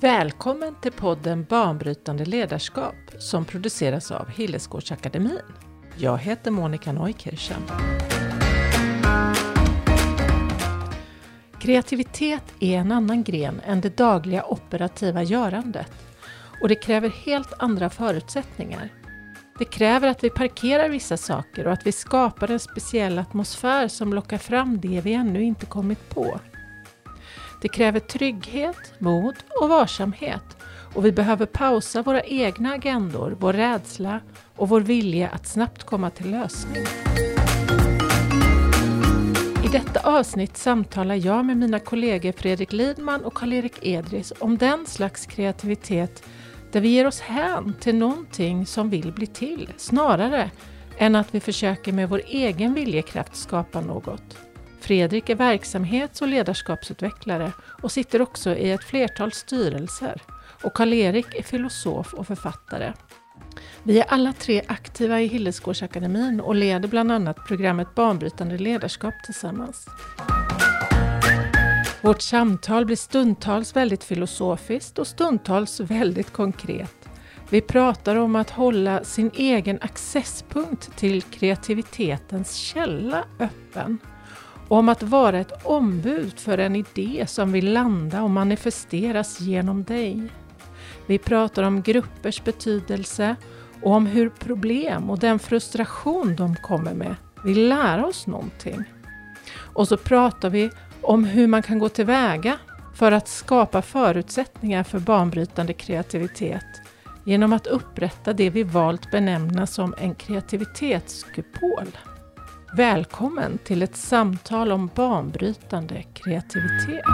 Välkommen till podden Banbrytande ledarskap som produceras av Hillesgårdsakademin. Jag heter Monica Neukirchen. Kreativitet är en annan gren än det dagliga operativa görandet och det kräver helt andra förutsättningar. Det kräver att vi parkerar vissa saker och att vi skapar en speciell atmosfär som lockar fram det vi ännu inte kommit på. Det kräver trygghet, mod och varsamhet och vi behöver pausa våra egna agendor, vår rädsla och vår vilja att snabbt komma till lösning. I detta avsnitt samtalar jag med mina kollegor Fredrik Lidman och Karl-Erik Edris om den slags kreativitet där vi ger oss hän till någonting som vill bli till, snarare än att vi försöker med vår egen viljekraft skapa något. Fredrik är verksamhets och ledarskapsutvecklare och sitter också i ett flertal styrelser. Och Karl-Erik är filosof och författare. Vi är alla tre aktiva i Hillesgårdsakademin och leder bland annat programmet Banbrytande ledarskap tillsammans. Vårt samtal blir stundtals väldigt filosofiskt och stundtals väldigt konkret. Vi pratar om att hålla sin egen accesspunkt till kreativitetens källa öppen om att vara ett ombud för en idé som vill landa och manifesteras genom dig. Vi pratar om gruppers betydelse och om hur problem och den frustration de kommer med vill lära oss någonting. Och så pratar vi om hur man kan gå tillväga för att skapa förutsättningar för banbrytande kreativitet genom att upprätta det vi valt benämna som en kreativitetskupol. Välkommen till ett samtal om banbrytande kreativitet.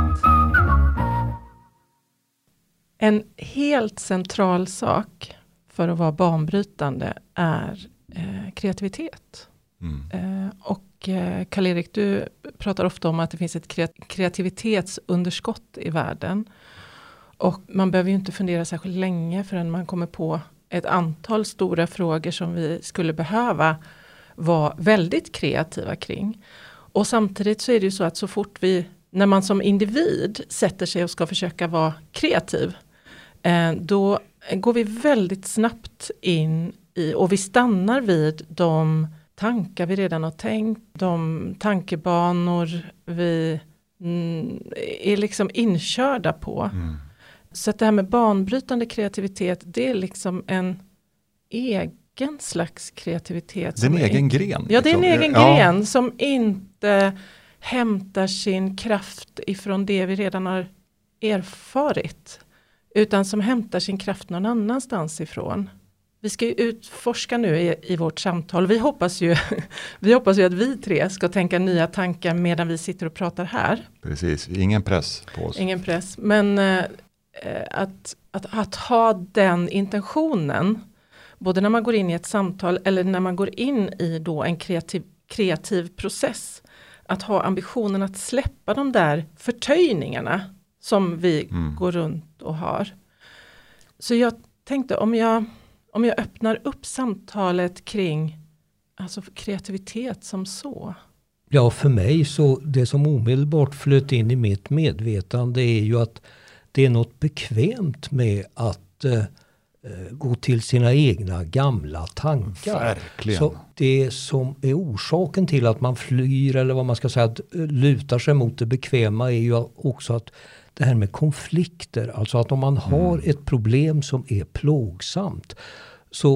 En helt central sak för att vara banbrytande är eh, kreativitet. Mm. Eh, och eh, Karl-Erik, du pratar ofta om att det finns ett kreativitetsunderskott i världen. Och man behöver ju inte fundera särskilt länge förrän man kommer på ett antal stora frågor som vi skulle behöva vara väldigt kreativa kring. Och samtidigt så är det ju så att så fort vi, när man som individ sätter sig och ska försöka vara kreativ, eh, då går vi väldigt snabbt in i, och vi stannar vid de tankar vi redan har tänkt, de tankebanor vi mm, är liksom inkörda på. Mm. Så att det här med banbrytande kreativitet, det är liksom en egen egen slags kreativitet. Det är en egen gren. Ja, det är en egen ja. gren som inte hämtar sin kraft ifrån det vi redan har erfarit. Utan som hämtar sin kraft någon annanstans ifrån. Vi ska ju utforska nu i, i, vårt samtal. Vi hoppas, ju, vi hoppas ju att vi tre ska tänka nya tankar medan vi sitter och pratar här. Precis, ingen press på oss. Ingen press, men eh, att, att, att ha den intentionen både när man går in i ett samtal eller när man går in i då en kreativ, kreativ process. Att ha ambitionen att släppa de där förtöjningarna som vi mm. går runt och har. Så jag tänkte om jag, om jag öppnar upp samtalet kring alltså kreativitet som så. Ja, för mig så det som omedelbart flöt in i mitt medvetande är ju att det är något bekvämt med att eh, gå till sina egna gamla tankar. Verkligen. Så det som är orsaken till att man flyr eller vad man ska säga, att eh, lutar sig mot det bekväma är ju också att det här med konflikter, alltså att om man har mm. ett problem som är plågsamt så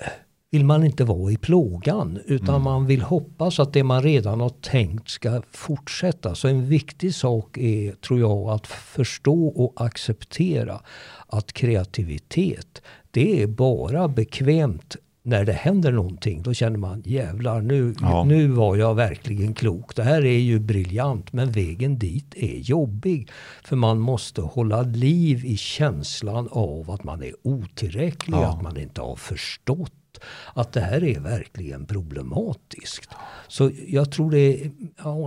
eh, vill man inte vara i plågan utan mm. man vill hoppas att det man redan har tänkt ska fortsätta. Så en viktig sak är, tror jag, att förstå och acceptera att kreativitet, det är bara bekvämt när det händer någonting. Då känner man jävlar nu, ja. nu var jag verkligen klok. Det här är ju briljant men vägen dit är jobbig. För man måste hålla liv i känslan av att man är otillräcklig, ja. att man inte har förstått att det här är verkligen problematiskt. Så jag tror det är,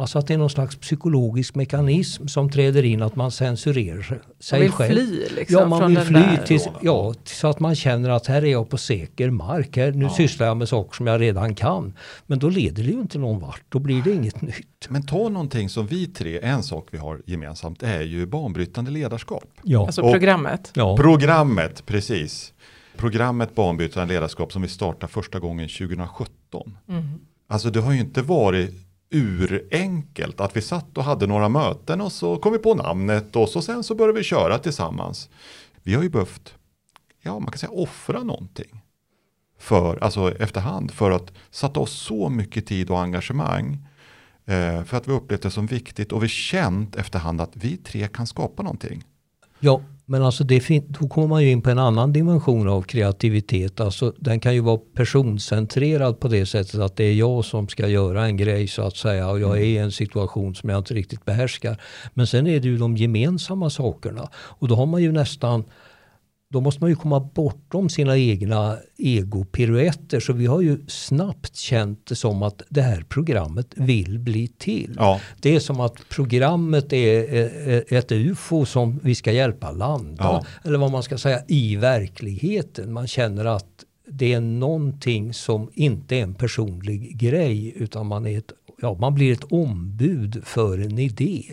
alltså att det är någon slags psykologisk mekanism som träder in att man censurerar sig man själv. Fly, liksom, ja, man vill fly där. till, ja, så att man känner att här är jag på säker mark. Här, nu sysslar jag med saker som jag redan kan. Men då leder det ju inte någon vart. Då blir det inget nytt. Men ta någonting som vi tre, en sak vi har gemensamt är ju banbrytande ledarskap. Ja. Alltså programmet. ja. Programmet, precis. Programmet banbrytande ledarskap som vi startade första gången 2017. Mm. Alltså det har ju inte varit urenkelt att vi satt och hade några möten och så kom vi på namnet och så sen så började vi köra tillsammans. Vi har ju behövt, ja man kan säga offra någonting. För, alltså efterhand, för att sätta oss så mycket tid och engagemang. Eh, för att vi upplevt det som viktigt och vi känt efterhand att vi tre kan skapa någonting. Ja, men alltså det då kommer man ju in på en annan dimension av kreativitet. Alltså den kan ju vara personcentrerad på det sättet att det är jag som ska göra en grej så att säga och jag är i en situation som jag inte riktigt behärskar. Men sen är det ju de gemensamma sakerna och då har man ju nästan då måste man ju komma bortom sina egna egopiruetter. Så vi har ju snabbt känt det som att det här programmet vill bli till. Ja, Det är som att programmet är ett ufo som vi ska hjälpa landa. Ja. Eller vad man ska säga i verkligheten. Man känner att det är någonting som inte är en personlig grej utan man, är ett, ja, man blir ett ombud för en idé.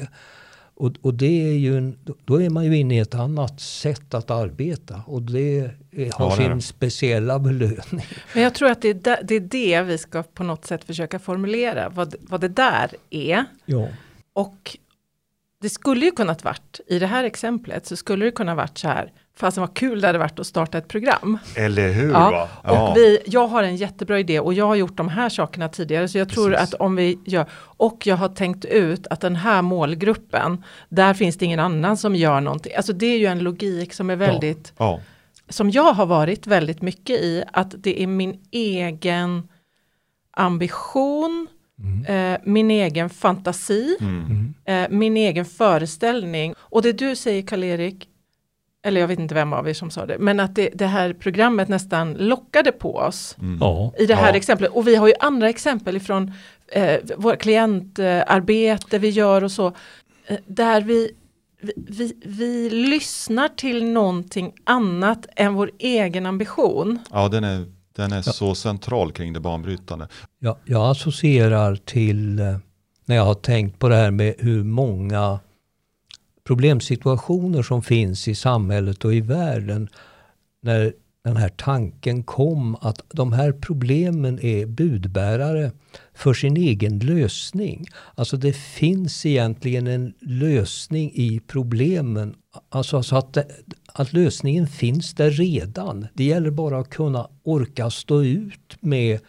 Och, och det är ju en, då är man ju inne i ett annat sätt att arbeta och det är, har Ja, sin det. speciella belöning. Men jag tror att det är, det, det är det vi ska på något sätt försöka formulera, vad, vad det där är. Ja. Och det skulle ju kunnat varit, i det här exemplet så skulle det kunna varit så här, fast vad kul det hade varit att starta ett program. eller hur? Ja? Och vi, jag har en jättebra idé och jag har gjort de här sakerna tidigare så jag tror Precis. att om vi gör, och jag har tänkt ut att den här målgruppen, där finns det ingen annan som gör någonting. Alltså det är ju en logik som är väldigt, ja. som jag har varit väldigt mycket i, att det är min egen ambition, eh, min egen fantasi, Mm. eh, min egen föreställning. Och det du säger Karl-Erik, eller jag vet inte vem av er som sa det, men att det, det här programmet nästan lockade på oss Mm. Ja. i det här Ja. exemplet. Och vi har ju andra exempel ifrån eh, våra klientarbete vi gör och så. Eh, där vi, vi, vi, vi lyssnar till någonting annat än vår egen ambition. ja, den är, den är så central kring det banbrytande. Jag, jag associerar till eh, när jag har tänkt på det här med hur många problemsituationer som finns i samhället och i världen. När den här tanken kom att de här problemen är budbärare för sin egen lösning. Alltså det finns egentligen en lösning i problemen. Alltså alltså att, det, att lösningen finns där redan. Det gäller bara att kunna orka stå ut med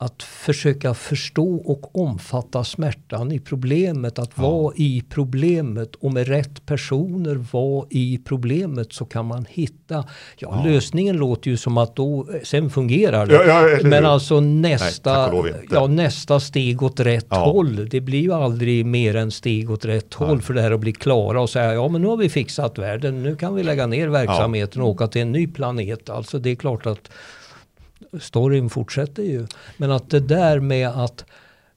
att försöka förstå och omfatta smärtan i problemet, att vara i problemet och med rätt personer vara i problemet så kan man hitta, ja, lösningen låter ju som att då, sen fungerar det. Ja, ja? Men alltså nästa, inte. ja, nästa steg åt rätt Ja. håll, det blir ju aldrig mer än steg åt rätt håll för det här att bli klara och säga ja men nu har vi fixat världen, nu kan vi lägga ner verksamheten och åka till en ny planet. Alltså det är klart att storyn fortsätter ju. Men att det där med att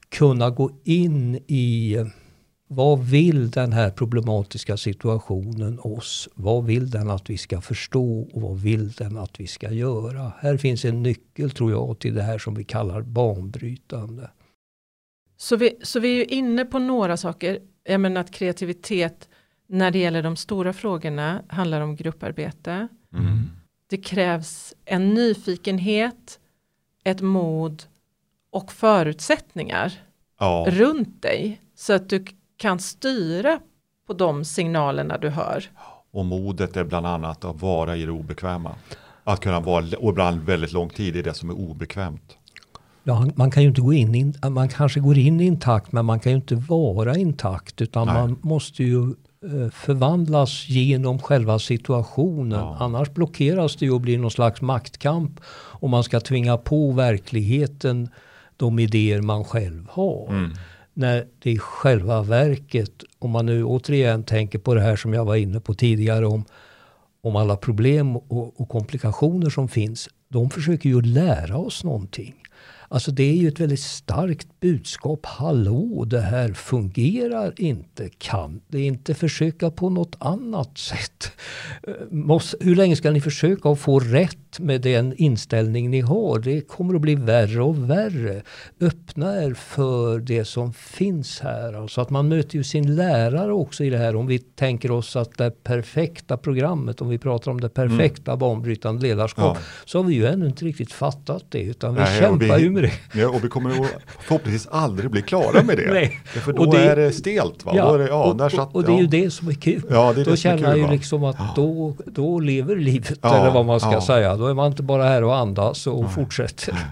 kunna gå in i vad vill den här problematiska situationen oss? Vad vill den att vi ska förstå och vad vill den att vi ska göra? Här finns en nyckel tror jag till det här som vi kallar banbrytande. Så vi, så vi är ju inne på några saker. Jag menar att kreativitet när det gäller de stora frågorna handlar om grupparbete. Mm. Det krävs en nyfikenhet, ett mod och förutsättningar Ja. runt dig. Så att du kan styra på de signalerna du hör. Och modet är bland annat att vara i det obekväma. Att kunna vara, och ibland väldigt lång tid i det som är obekvämt. Ja, man kan ju inte gå in, in, man kanske går in intakt men man kan ju inte vara intakt utan Nej. man måste ju förvandlas genom själva situationen. Ja. Annars blockeras det ju och blir någon slags maktkamp och man ska tvinga på verkligheten de idéer man själv har. Mm. När det i själva verket, om man nu återigen tänker på det här som jag var inne på tidigare om, om alla problem och, och komplikationer som finns, de försöker ju lära oss någonting. Alltså det är ju ett väldigt starkt budskap. Hallå, det här fungerar inte. Kan det inte försöka på något annat sätt? Eh, måste, hur länge ska ni försöka att få rätt med den inställning ni har? Det kommer att bli värre och värre. Öppna er för det som finns här. Alltså att man möter ju sin lärare också i det här. Om vi tänker oss att det perfekta programmet, om vi pratar om det perfekta mm. banbrytande ledarskap, ja. så har vi ju ännu inte riktigt fattat det. Utan vi Nej, kämpar ju med det. Ja, och vi kommer förhoppningsvis aldrig bli klara med det. Nej. För då det, är det stelt. Va? Ja, det, ja, och, satt, och det är ju det som är kul. Ja, det är då känner man ju liksom att då, då lever livet, eller vad man ska säga. Då är man inte bara här och andas och Nej. fortsätter. Nej.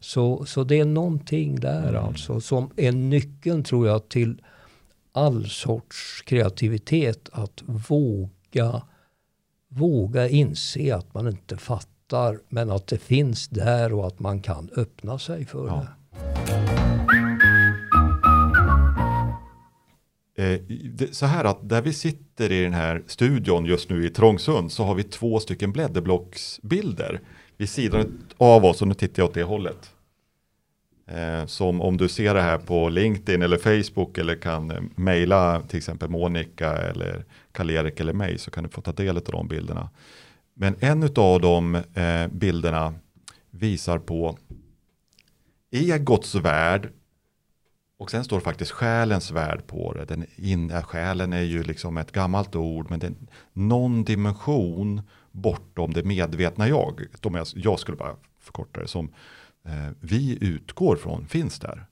Så, så det är någonting där mm. alltså som är nyckeln tror jag till all sorts kreativitet. Att våga, våga inse att man inte fattar men att det finns där och att man kan öppna sig för ja. det. Eh, så här att där vi sitter i den här studion just nu i Trångsund så har vi två stycken blädderblocksbilder vid sidan av oss och nu tittar jag åt det hållet. Eh, som om du ser det här på LinkedIn eller Facebook eller kan eh, mejla till exempel Monica eller Karl-Erik eller mig så kan du få ta del av de bilderna. Men en av de eh, bilderna visar på egots värld och sen står det faktiskt själens värld på det. Den in, eh, själen är ju liksom ett gammalt ord, men det är någon dimension bortom det medvetna jag. De jag, jag skulle bara förkorta det som eh, vi utgår från finns där.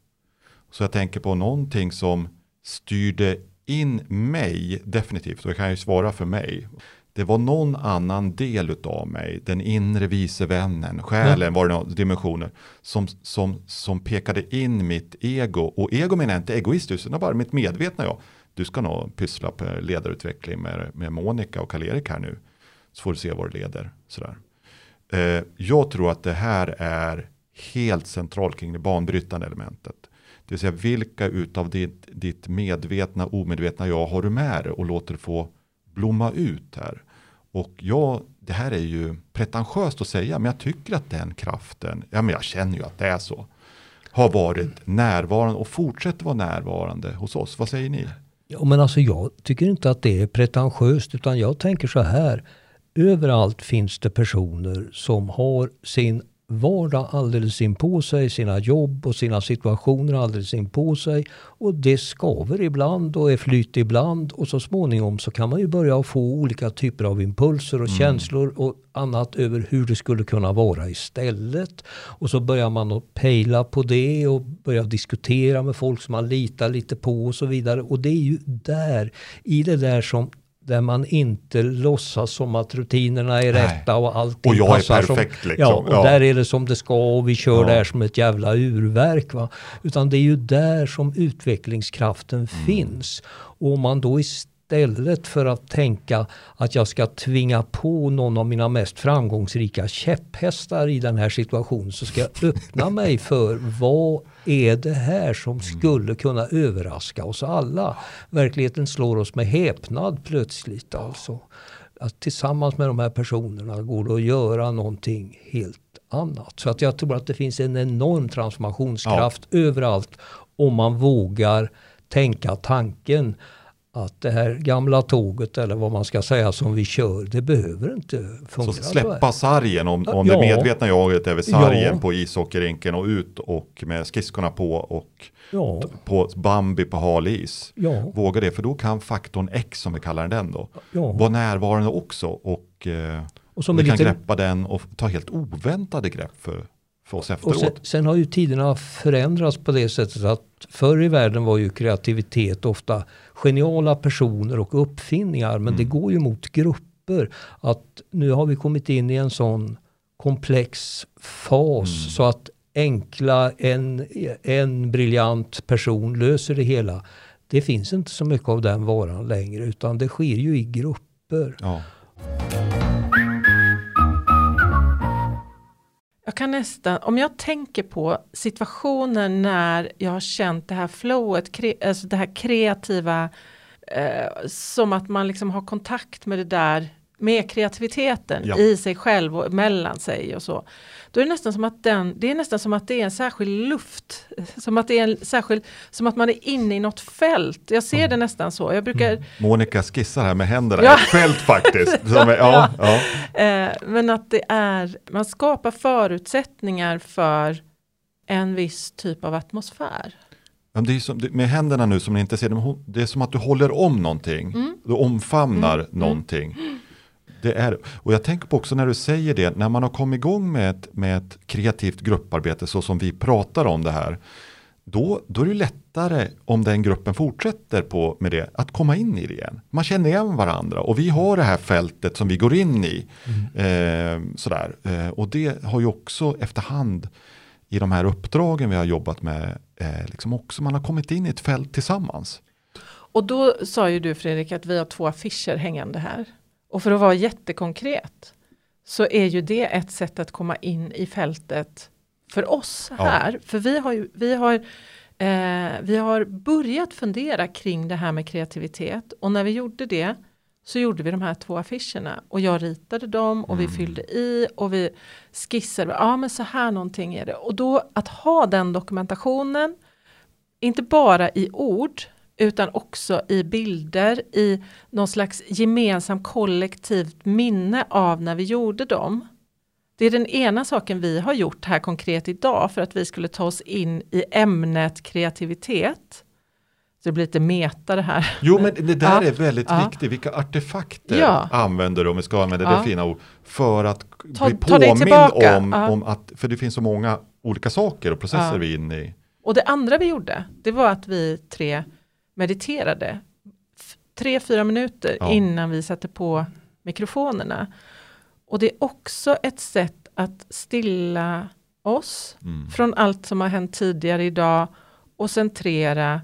Så jag tänker på någonting som styrde in mig definitivt, och jag kan ju svara för mig det var någon annan del av mig, den inre vice vännen, själen mm. var det några dimensioner, som, som, som pekade in mitt ego. Och ego menar jag inte egoistiskt, utan bara mitt medvetna jag. Du ska nog pyssla på ledarutveckling med, med Monica och Karl-Erik här nu. Så får du se var det leder. Sådär. Eh, jag tror att det här är helt centralt kring det banbrytande elementet. Det vill säga vilka utav ditt, ditt medvetna, omedvetna jag har du med dig och låter få blomma ut här. Och ja, det här är ju pretentiöst att säga, men jag tycker att den kraften, ja men jag känner ju att det är så, har varit närvarande och fortsätter vara närvarande hos oss. Vad säger ni? Ja, men alltså jag tycker inte att det är pretentiöst, utan jag tänker så här. Överallt finns det personer som har sin vardag alldeles in på sig, sina jobb och sina situationer alldeles in på sig. Och det skaver ibland och är flyt ibland och så småningom så kan man ju börja få olika typer av impulser och mm. känslor och annat över hur det skulle kunna vara istället. Och så börjar man att pejla på det och börja diskutera med folk som man litar lite på och så vidare. Och det är ju där, i det där som där man inte låtsas som att rutinerna är Nej. rätta och allting och jag passar är perfekt, som, liksom. ja, och ja. där är det som det ska och vi kör ja. där som ett jävla urverk. Va? Utan det är ju där som utvecklingskraften mm. finns. Och om man då istället istället för att tänka att jag ska tvinga på någon av mina mest framgångsrika käpphästar i den här situationen så ska jag öppna mig för vad är det här som mm. skulle kunna överraska oss alla. Verkligheten slår oss med häpnad plötsligt alltså. Att tillsammans med de här personerna går det att göra någonting helt annat. Så att jag tror att det finns en enorm transformationskraft ja. överallt om man vågar tänka tanken att det här gamla tåget eller vad man ska säga som vi kör, det behöver inte fungera. Så släppa sargen om, om ja. det medvetna jaget över sargen ja. på ishockeyrinken och ut och med skridskorna på och ja. på Bambi på hal is. Ja. Våga det, för då kan faktorn X som vi kallar den då, vara närvarande också och, eh, och vi kan lite... greppa den och ta helt oväntade grepp för för oss efteråt. Sen, sen, har ju tiderna förändrats på det sättet att förr i världen var ju kreativitet ofta geniala personer och uppfinningar. Men mm. det går ju mot grupper. Att nu har vi kommit in i en sån komplex fas mm. så att enkla, en, en briljant person löser det hela. Det finns inte så mycket av den varan längre utan det sker ju i grupper. Ja. Jag kan nästan, om jag tänker på situationer när jag har känt det här flowet, kre, alltså det här kreativa, eh, som att man liksom har kontakt med det där med kreativiteten Ja. i sig själv och mellan sig och så. Då är det nästan som att den, det är nästan som att det är en särskild luft. Som att det är en särskild, som att man är inne i något fält. Jag ser det nästan så. Jag brukar, Monica skissar här med händerna, Ja. ett fält faktiskt. Är, ja, ja. eh, men att det är, man skapar förutsättningar för en viss typ av atmosfär. Men det är som, med händerna nu som ni inte ser, de- det är som att du håller om någonting. Du omfamnar någonting. Det är, och jag tänker på också när du säger det, när man har kommit igång med ett, med ett kreativt grupparbete så som vi pratar om det här. Då, då är det lättare om den gruppen fortsätter på med det, att komma in i det igen. Man känner igen varandra och vi har det här fältet som vi går in i. Eh, sådär. Eh, och det har ju också efterhand i de här uppdragen vi har jobbat med, eh, liksom också man har kommit in i ett fält tillsammans. Och då sa ju du Fredrik att vi har två affischer hängande här. Och för att vara jättekonkret så är ju det ett sätt att komma in i fältet för oss Ja. här. För vi har, ju, vi, har, eh, vi har börjat fundera kring det här med kreativitet och när vi gjorde det så gjorde vi de här två affischerna och jag ritade dem och vi fyllde i och vi skissade, ja men så här någonting är det. Och då att ha den dokumentationen, inte bara i ord utan också i bilder, i någon slags gemensam kollektivt minne av när vi gjorde dem. Det är den ena saken vi har gjort här konkret idag för att vi skulle ta oss in i ämnet kreativitet. Så det blir lite meta det här. Jo men det där Ja. är väldigt Ja. viktigt, vilka artefakter Ja. använder du, om vi ska använda Ja. det fina ord, för att Ta- bli påmind om, om att, för det finns så många olika saker och processer vi är inne i. Och det andra vi gjorde, det var att vi tre mediterade tre, fyra minuter Ja. innan vi satte på mikrofonerna. Och det är också ett sätt att stilla oss Mm. från allt som har hänt tidigare idag och centrera.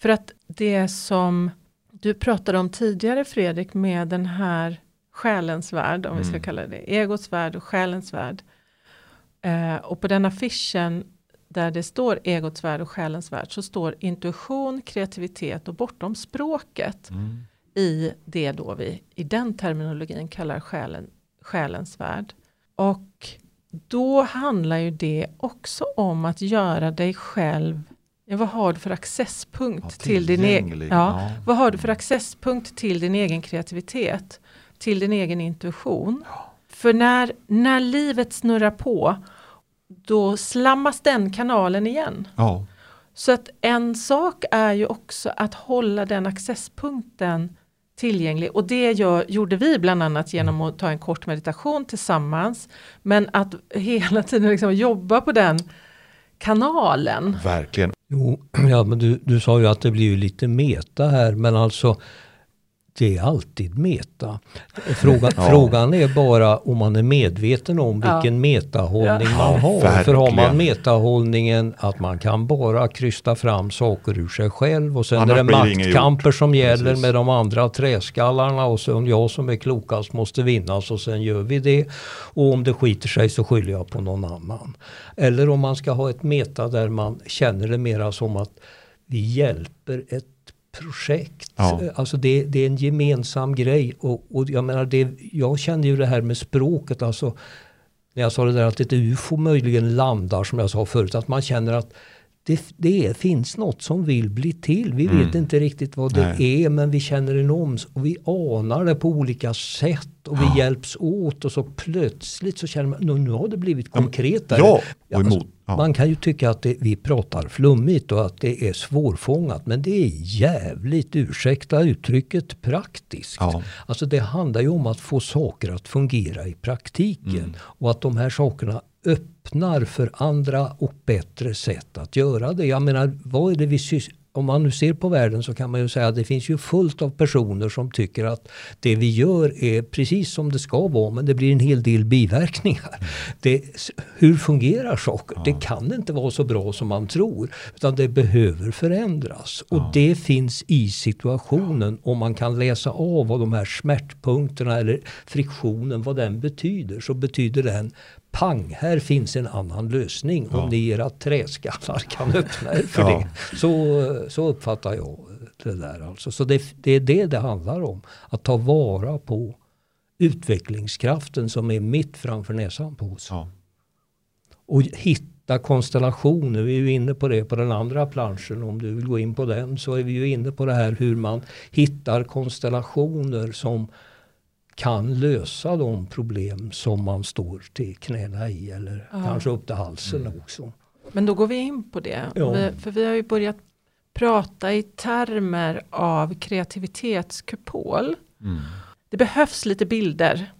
För att det som du pratade om tidigare Fredrik med den här själens värld, om vi ska Mm. kalla det egots värld och själens värld. Eh, och på den affischen där det står egots värld och själens värld så står intuition, kreativitet och bortom språket Mm. i det då vi i den terminologin kallar själen, själens värld. Och då handlar ju det också om att göra dig själv, ja, vad har du för accesspunkt Ja, till din egen, ja, Ja. vad har du för accesspunkt till din egen kreativitet, till din egen intuition. För när, när livet snurrar på, då slammas den kanalen igen. Ja. Så att en sak är ju också att hålla den accesspunkten tillgänglig och det gör, gjorde vi bland annat genom att ta en kort meditation tillsammans. Men att hela tiden liksom jobba på den kanalen. Verkligen. Jo, ja, men du, du sa ju att det blir ju lite meta här, men alltså det är alltid meta. Frågan, Ja. frågan är bara om man är medveten om Ja. vilken metahållning Ja. man Ja, har. För har man verkligen. metahållningen att man kan bara krysta fram saker ur sig själv och sen Annars är det maktkamper som gäller Precis. med de andra träskallarna och så jag som är klokast måste vinnas och sen gör vi det. Och om det skiter sig så skyller jag på någon annan. Eller om man ska ha ett meta där man känner det mera som att vi hjälper ett projekt. Ja. Alltså det, det är en gemensam grej. Och, och jag menar, det, jag känner ju det här med språket. Alltså, när jag sa det där att ett ufo möjligen landar som jag sa förut. Att man känner att det, det finns något som vill bli till. Vi vet inte riktigt vad det Mm. Nej. är men vi känner en oms och vi anar det på olika sätt och vi hjälps åt och så plötsligt så känner man nu, nu har det blivit konkretare. Ja, och alltså, emot. Ja. Man kan ju tycka att det, vi pratar flummigt och att det är svårfångat men det är jävligt, ursäkta uttrycket, praktiskt. Ja. Alltså det handlar ju om att få saker att fungera i praktiken Mm. och att de här sakerna öppnar för andra och bättre sätt att göra det. Jag menar, vad är det vi om man nu ser på världen så kan man ju säga att det finns ju fullt av personer som tycker att det vi gör är precis som det ska vara men det blir en hel del biverkningar. Det, hur fungerar saker? Det kan inte vara så bra som man tror utan det behöver förändras. Och det finns i situationen om man kan läsa av vad de här smärtpunkterna eller friktionen, vad den betyder så betyder den pang, här finns en annan lösning om ni era träskallar kan öppna er för Ja. det. Så, så uppfattar jag det där alltså. Så det, det är det det handlar om. Att ta vara på utvecklingskraften som är mitt framför näsan på oss. Ja. Och hitta konstellationer, vi är ju inne på det på den andra planschen. Om du vill gå in på den så är vi ju inne på det här hur man hittar konstellationer som kan lösa de problem som man står till knäna i eller Ja. kanske upp till halsen Mm. också. Men då går vi in på det. Ja. Vi, för vi har ju börjat prata i termer av kreativitetskupol. Mm. Det behövs lite bilder.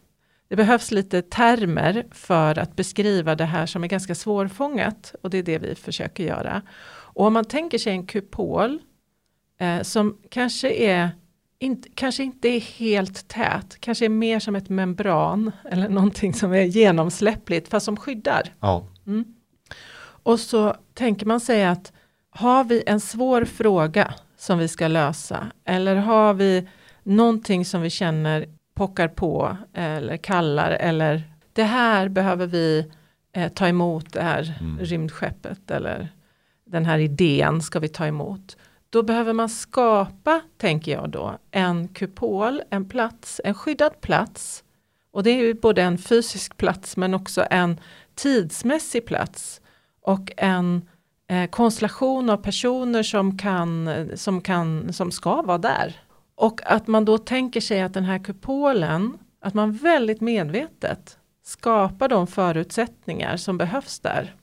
Det behövs lite termer för att beskriva det här som är ganska svårfångat. Och det är det vi försöker göra. Och om man tänker sig en kupol eh, som kanske är inte, kanske inte är helt tät, kanske är mer som ett membran eller någonting som är genomsläppligt fast som skyddar. Ja. Mm. Och så tänker man sig att har vi en svår fråga som vi ska lösa eller har vi någonting som vi känner pockar på eller kallar eller det här behöver vi eh, ta emot det här Mm. rymdskeppet eller den här idén ska vi ta emot. Då behöver man skapa, tänker jag då, en kupol, en plats, en skyddad plats. Och det är ju både en fysisk plats men också en tidsmässig plats och en eh, konstellation av personer som, kan, som, kan, som ska vara där. Och att man då tänker sig att den här kupolen, att man väldigt medvetet skapar de förutsättningar som behövs där.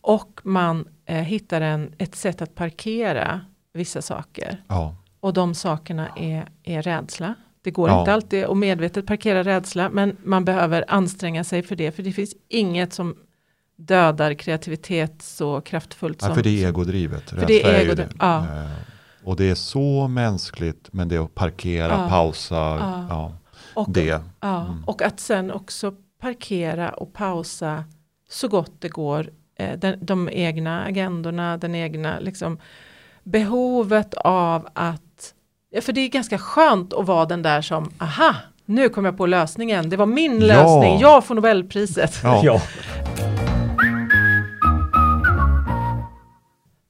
Och man eh, hittar en, ett sätt att parkera vissa saker. Ja. Och de sakerna är, är rädsla. Det går Ja. inte alltid att medvetet parkera rädsla men man behöver anstränga sig för det. För det finns inget som dödar kreativitet så kraftfullt Ja, som... för det är egodrivet. För det är egodrivet, ja. Eh, Och det är så mänskligt, men det är att parkera, Ja. pausa, Ja. och, det. Mm. och att sen också parkera och pausa så gott det går den, de egna agendorna, den egna liksom, behovet av att, för det är ganska skönt att vara den där som, aha, nu kom jag på lösningen, det var min Ja. lösning, jag får Nobelpriset. Ja.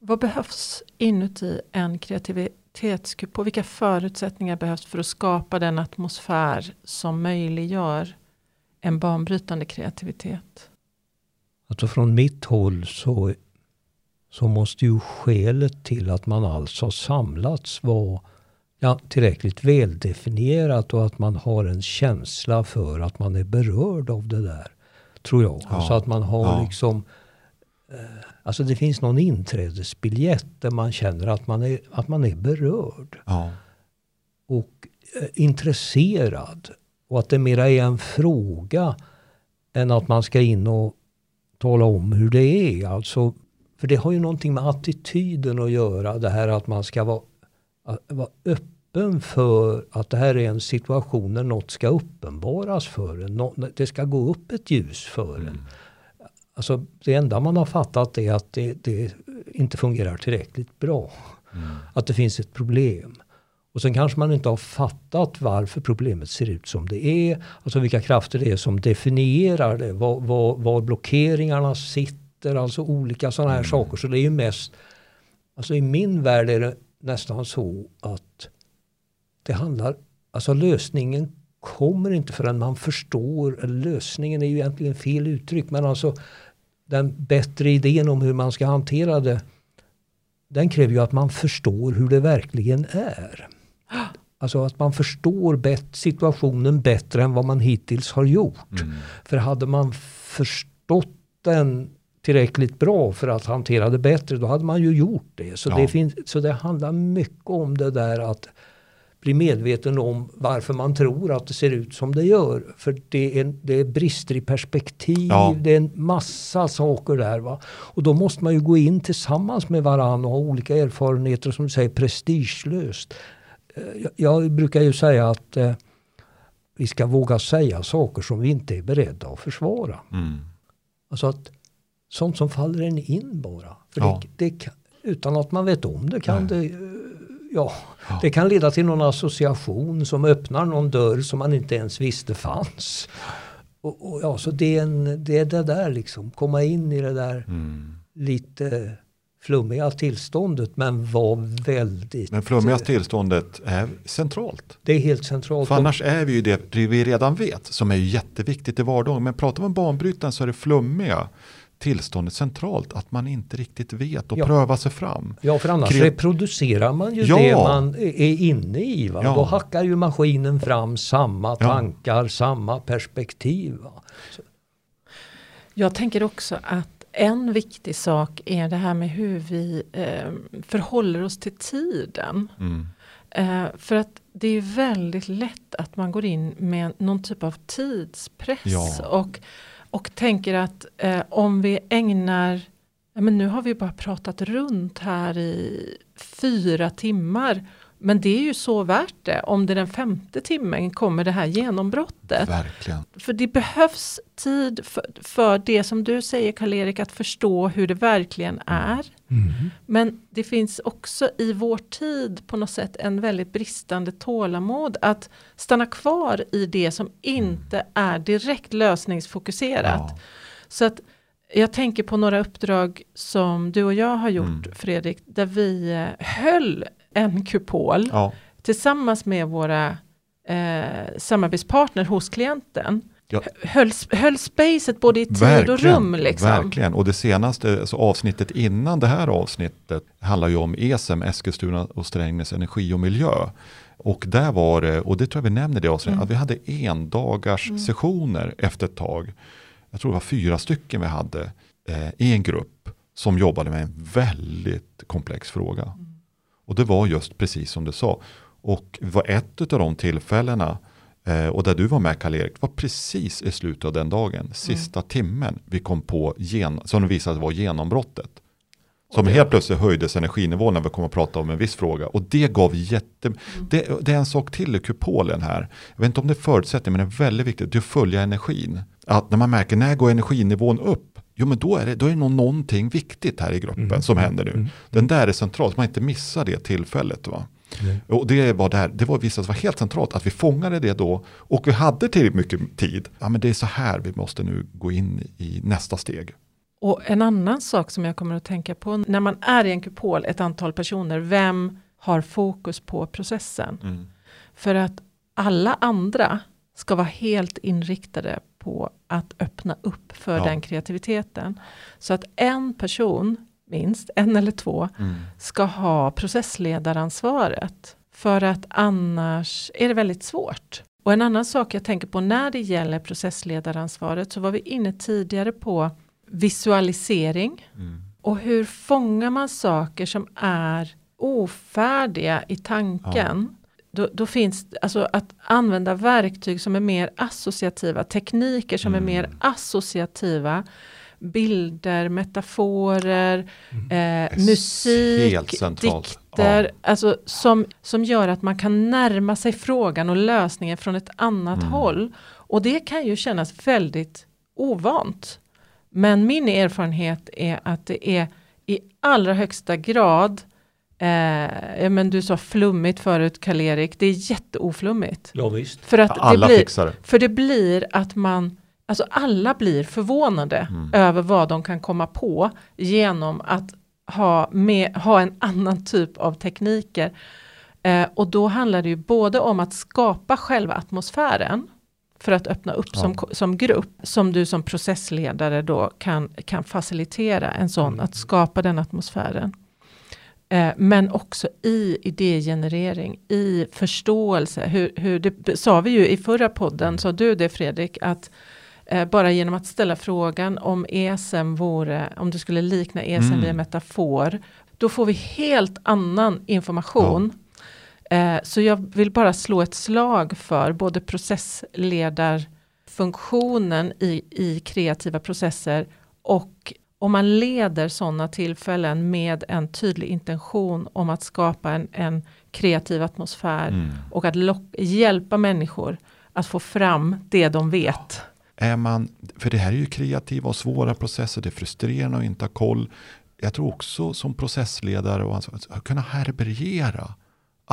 Vad behövs inuti en kreativitetskupp? Vilka förutsättningar behövs för att skapa den atmosfär som möjliggör en banbrytande kreativitet? Alltså från mitt håll så, så måste ju skälet till att man alls har samlats vara ja, tillräckligt väldefinierat och att man har en känsla för att man är berörd av det där. Tror jag. Ja. Alltså att man har Ja. liksom eh, Alltså det finns någon inträdesbiljett där man känner att man är, att man är berörd Ja. och eh, intresserad. Och att det mera är en fråga än att man ska in och tala om hur det är. Alltså, för det har ju någonting med attityden att göra. Det här att man ska vara, vara öppen för att det här är en situation när något ska uppenbaras för en. Nå- Det ska gå upp ett ljus för en. Alltså, det enda man har fattat är att det, det inte fungerar tillräckligt bra. Att det finns ett problem. Och sen kanske man inte har fattat varför problemet ser ut som det är. Alltså vilka krafter det är som definierar det. Var, var, var blockeringarna sitter. Alltså olika sådana här saker. Så det är ju mest, alltså i min värld är det nästan så att det handlar, alltså lösningen kommer inte förrän man förstår, lösningen är ju egentligen fel uttryck, men alltså den bättre idén om hur man ska hantera det, den kräver ju att man förstår hur det verkligen är. Alltså att man förstår bet- situationen bättre än vad man hittills har gjort. Mm. För hade man förstått den tillräckligt bra för att hantera det bättre, då hade man ju gjort det. Så, Ja. det, finns, så det handlar mycket om det där att bli medveten om varför man tror att det ser ut som det gör. För det är, det är brister i perspektiv, Ja. det är en massa saker där. Va? Och då måste man ju gå in tillsammans med varandra och ha olika erfarenheter som du säger prestigelöst. Eh, Jag, brukar ju säga att eh, vi ska våga säga saker som vi inte är beredda att försvara. Mm. Alltså att sånt som faller en in bara. Ja. det, det, utan att man vet om det kan Nej. det, eh, ja, det kan leda till någon association som öppnar någon dörr som man inte ens visste fanns. Och, och ja, så det är, en, det är det där liksom, komma in i det där Mm. lite flummiga tillståndet men var väldigt... Men flummiga tillståndet är centralt. Det är helt centralt. För annars är vi ju det vi redan vet som är jätteviktigt i vardagen. Men pratar man om banbrytaren så är det flummiga tillståndet centralt. Att man inte riktigt vet och Ja. prövar sig fram. Ja, för annars Kre- reproducerar man ju Ja. det man är inne i. Va? Ja. Då hackar ju maskinen fram samma Ja. tankar, samma perspektiv. Va? Jag tänker också att en viktig sak är det här med hur vi eh, förhåller oss till tiden. Mm. Eh, för att det är väldigt lätt att man går in med någon typ av tidspress. Ja. Och, och tänker att eh, om vi ägnar, ja, men nu har vi bara pratat runt här i fyra timmar. Men det är ju så värt det om det den femte timmen kommer det här genombrottet. Verkligen. För det behövs tid för, för det som du säger Karl-Erik, att förstå hur det verkligen är. Men det finns också i vår tid på något sätt en väldigt bristande tålamod att stanna kvar i det som inte är direkt lösningsfokuserat. Ja. Så att jag tänker på några uppdrag som du och jag har gjort Mm. Fredrik, där vi eh, höll en kupol Ja. tillsammans med våra eh, samarbetspartner hos klienten. Ja. Höll, höll spacet både i tid och Verkligen, rum. Liksom. Verkligen, och det senaste alltså avsnittet innan det här avsnittet handlar ju om ESEM, Eskilstuna och Strängnäs energi och miljö. Och där var det, och det tror jag vi nämner det avsnittet, Mm. att vi hade endagars sessioner efter ett tag. Jag tror det var fyra stycken vi hade eh, i en grupp som jobbade med en väldigt komplex fråga. Mm. Och det var just precis som du sa. Och det var ett av de tillfällena Eh, och där du var med Karl-Erik var precis i slutet av den dagen, sista timmen vi kom på, gen- som visade vara genombrottet. Som helt plötsligt höjdes energinivån när vi kom att prata om en viss fråga. Och det gav jätte... Det, det är en sak till i kupolen här. Jag vet inte om det är förutsättning, men det är väldigt viktigt. Det är att följa energin. Att när man märker, när går energinivån upp? Jo men då är det, då är det nog någonting viktigt här i gruppen som händer nu. Den där är central, så man inte missar det tillfället. Va? Och det var, där, det var visat vara helt centralt att vi fångade det då och vi hade tillräckligt mycket tid. Ja, men det är så här vi måste nu gå in i nästa steg. Och en annan sak som jag kommer att tänka på när man är i en kupol, ett antal personer, vem har fokus på processen? För att alla andra ska vara helt inriktade på att öppna upp för Ja. den kreativiteten. Så att en person, minst en eller två, ska ha processledaransvaret. För att annars är det väldigt svårt. Och en annan sak jag tänker på när det gäller processledaransvaret så var vi inne tidigare på visualisering. Och hur fångar man saker som är ofärdiga i tanken. Då, då finns alltså att använda verktyg som är mer associativa, tekniker som är mer associativa. Bilder, metaforer, eh, musik, dikter. Ja. Alltså som, som gör att man kan närma sig frågan och lösningen från ett annat Mm. håll. Och det kan ju kännas väldigt ovant. Men min erfarenhet är att det är i allra högsta grad Eh, ja, men du sa flummigt förut Karl-Erik, det är jätteoflummigt. Ja, visst. För att Alla det blir, fixar det. För det blir att man, alltså alla blir förvånade över vad de kan komma på genom att ha, med, ha en annan typ av tekniker. Eh, och då handlar det ju både om att skapa själva atmosfären för att öppna upp som, som grupp, som du som processledare då kan, kan facilitera en sån, att skapa den atmosfären. Eh, men också i idégenerering, i förståelse. Hur, hur det sa vi ju i förra podden, sa du det Fredrik, att eh, bara genom att ställa frågan om ESM vore, om det skulle likna ESM Mm. vid en metafor, då får vi helt annan information. Eh, så jag vill bara slå ett slag för både processledarfunktionen i, i kreativa processer och om man leder sådana tillfällen med en tydlig intention om att skapa en, en kreativ atmosfär Mm. och att lock, hjälpa människor att få fram det de vet. Är man, för det här är ju kreativa och svåra processer, det är frustrerande att inte ha koll. Jag tror också som processledare och att kunna härbärgera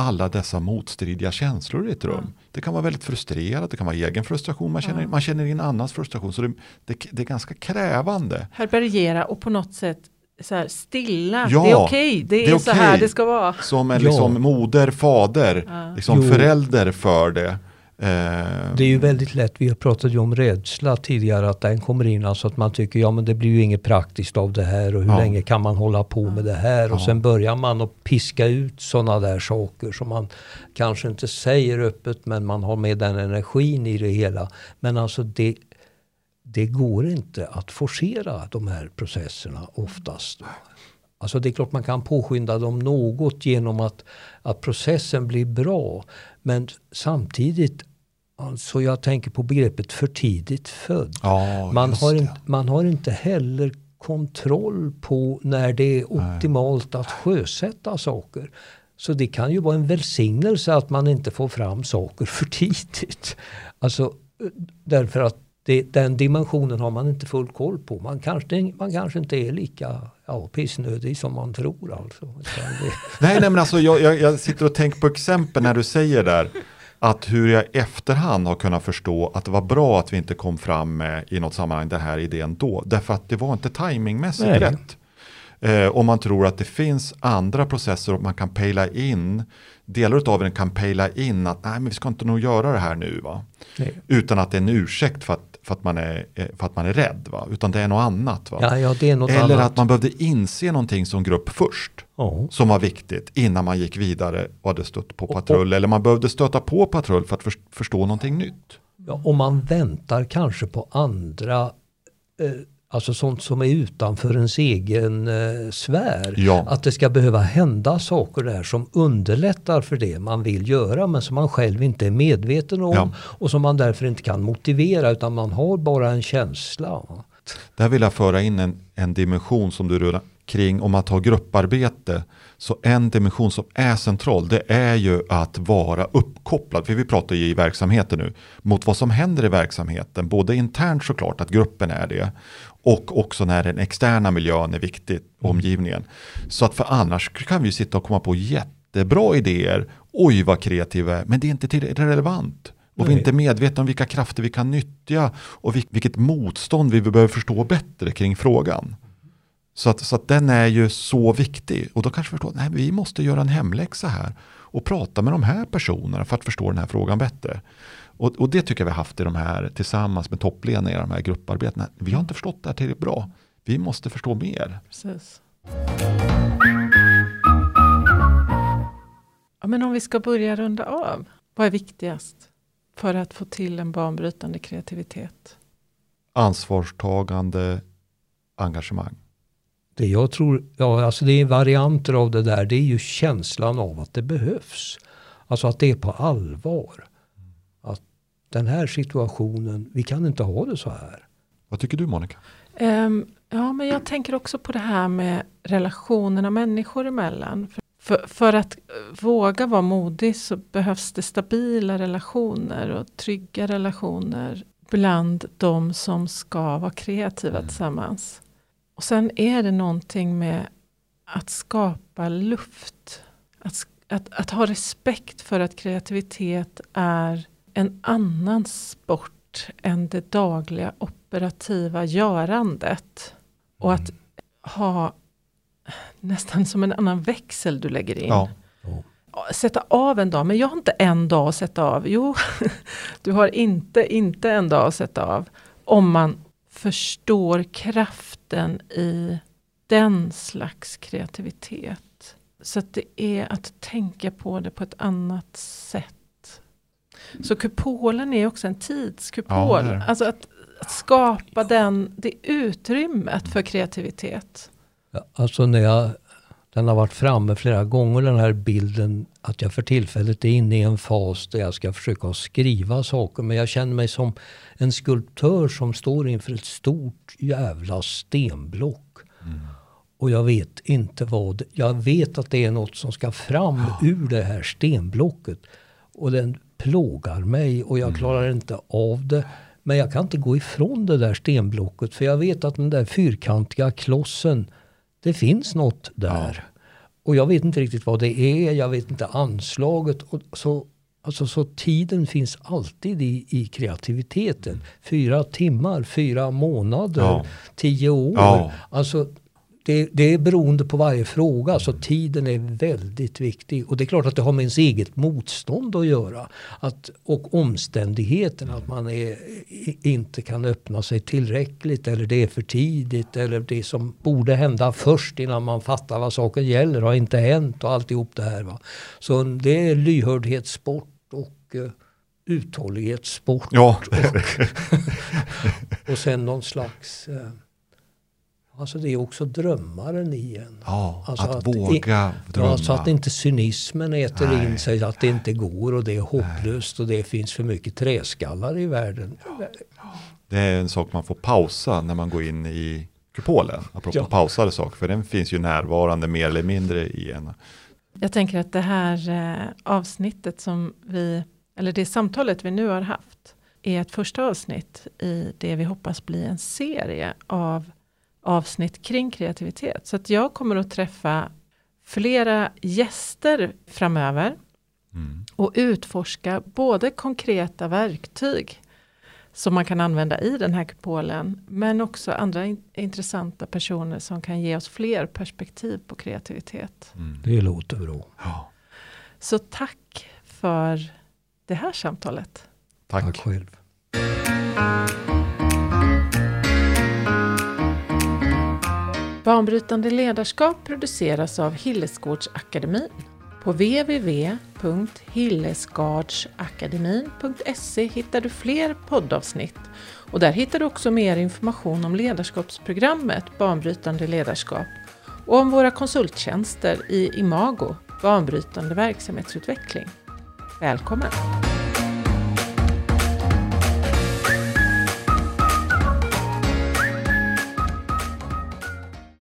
alla dessa motstridiga känslor i ett rum. Det kan vara väldigt frustrerat, det kan vara egen frustration, man känner, man känner in annans frustration. Så det, det, det är ganska krävande. Härbärgera och på något sätt så här stilla. Ja, det är okej, det, det är är så här det ska vara. Som en Ja. liksom moder, fader, Ja. liksom Jo. förälder för det. Eh, Det är ju väldigt lätt, vi har pratat ju om rädsla tidigare, att den kommer in, alltså att man tycker ja men det blir ju inget praktiskt av det här och hur Ja. länge kan man hålla på med det här? Och Ja. sen börjar man att piska ut sådana där saker som man kanske inte säger öppet men man har med den energin i det hela. Men alltså det, det går inte att forcera de här processerna oftast. Alltså det är klart man kan påskynda dem något genom att, att processen blir bra. Men samtidigt, alltså jag tänker på begreppet för tidigt född. ja, Man har, inte, man har inte heller kontroll på när det är optimalt att sjösätta saker. Så det kan ju vara en välsignelse att man inte får fram saker för tidigt. Alltså, därför att det, den dimensionen har man inte full koll på. Man kanske, man kanske inte är lika ja, pissnödig som man tror. Alltså. Nej, nej men alltså jag, jag, jag sitter och tänker på exempel när du säger där att hur jag efterhand har kunnat förstå att det var bra att vi inte kom fram med i något sammanhang den här idén då. Därför att det var inte timingmässigt Nej. rätt. Eh, om man tror att det finns andra processer och man kan pejla in, delar av den kan pejla in att nej men vi ska inte nog göra det här nu va. nej. Utan att det är en ursäkt för att, för att, man, är, eh, för att man är rädd va. Utan det är något annat va. Ja, ja, det är något Eller annat. att man behövde inse någonting som grupp först Ja. som var viktigt innan man gick vidare och hade stött på patrull. Eller man behövde stöta på patrull för att för, förstå någonting nytt. Ja, och man väntar kanske på andra, eh, alltså sånt som är utanför ens egen eh, sfär. Ja. Att det ska behöva hända saker där som underlättar för det man vill göra men som man själv inte är medveten om Ja. och som man därför inte kan motivera utan man har bara en känsla. Där vill jag föra in en, en dimension som du rullar kring om att ha grupparbete. Så en dimension som är central det är ju att vara uppkopplad, för vi pratar ju i verksamheten nu, mot vad som händer i verksamheten. Både internt såklart, att gruppen är det. Och också när den externa miljön är viktig, omgivningen. Så att för annars kan vi sitta och komma på jättebra idéer. Oj vad kreativa men det är inte tillräckligt relevant. Och vi är inte medvetna om vilka krafter vi kan nyttja och vil- vilket motstånd vi behöver förstå bättre kring frågan. Så att, så att den är ju så viktig. Och då kanske vi förstår att vi måste göra en hemläxa här och prata med de här personerna för att förstå den här frågan bättre. Och, och det tycker jag vi har haft i de här tillsammans med toppledningar i de här grupparbetena. Vi har inte förstått det här tillräckligt bra. Vi måste förstå mer. Precis. Ja, men om vi ska börja runda av. Vad är viktigast för att få till en banbrytande kreativitet? Ansvarstagande, engagemang. Det jag tror, ja alltså det är varianter av det där, det är ju känslan av att det behövs. Alltså att det är på allvar. Att den här situationen, vi kan inte ha det så här. Vad tycker du Monica? Ehm, ja, men jag tänker också på det här med relationerna människor emellan. För, för, för att eh, våga vara modig så behövs det stabila relationer och trygga relationer bland de som ska vara kreativa Mm. tillsammans. Och sen är det någonting med att skapa luft. Att, att, att ha respekt för att kreativitet är en annan sport än det dagliga operativa görandet. Och att ha nästan som en annan växel du lägger in. Ja. Sätta av en dag, men jag har inte en dag att sätta av. Jo, du har inte, inte en dag att sätta av. Om man förstår kraften i den slags kreativitet. Så att det är att tänka på det på ett annat sätt. Så kupolen är också en tidskupol. Ja, alltså att, att skapa den, det utrymmet för kreativitet. Ja, Alltså när jag, den har varit framme flera gånger den här bilden att jag för tillfället är inne i en fas där jag ska försöka skriva saker. Men jag känner mig som en skulptör som står inför ett stort jävla stenblock. Och jag vet inte vad, jag vet att det är något som ska fram ur det här stenblocket. Och den plågar mig och jag klarar inte av det. Men jag kan inte gå ifrån det där stenblocket för jag vet att den där fyrkantiga klossen, det finns något där. Och jag vet inte riktigt vad det är, jag vet inte anslaget. Och så, alltså, så tiden finns alltid i, i kreativiteten. Fyra timmar, fyra månader, Ja. tio år. Ja. Alltså, det, det är beroende på varje fråga, så tiden är väldigt viktig. Och det är klart att det har med ens eget motstånd att göra. Att, och omständigheterna, att man är, inte kan öppna sig tillräckligt eller det är för tidigt eller det som borde hända först innan man fattar vad saken gäller har inte hänt och alltihop det här. Va? Så det är lyhördhetssport och uh, uthållighetssport. Ja. Och, och sen någon slags uh, Alltså det är också drömmaren i en. Ja, alltså att, att, våga i, drömma. Ja, så att inte cynismen äter Nej. in sig, att det inte går och det är hopplöst Nej. och det finns för mycket träskallar i världen. Det är en sak man får pausa när man går in i kupolen. Apropå ja. pausade saker, för den finns ju närvarande mer eller mindre i en. Jag tänker att det här eh, avsnittet som vi, eller det samtalet vi nu har haft, är ett första avsnitt i det vi hoppas bli en serie av avsnitt kring kreativitet. Så att jag kommer att träffa flera gäster framöver mm. och utforska både konkreta verktyg som man kan använda i den här kupolen, men också andra in intressanta personer som kan ge oss fler perspektiv på kreativitet. Mm. Det låter bra. Ja. Så tack för det här samtalet. Tack, tack själv. Banbrytande ledarskap produceras av Hillesgårdsakademin. På www.hillesgardsakademin.se hittar du fler poddavsnitt och där hittar du också mer information om ledarskapsprogrammet Banbrytande ledarskap och om våra konsulttjänster i Imago, banbrytande verksamhetsutveckling. Välkommen!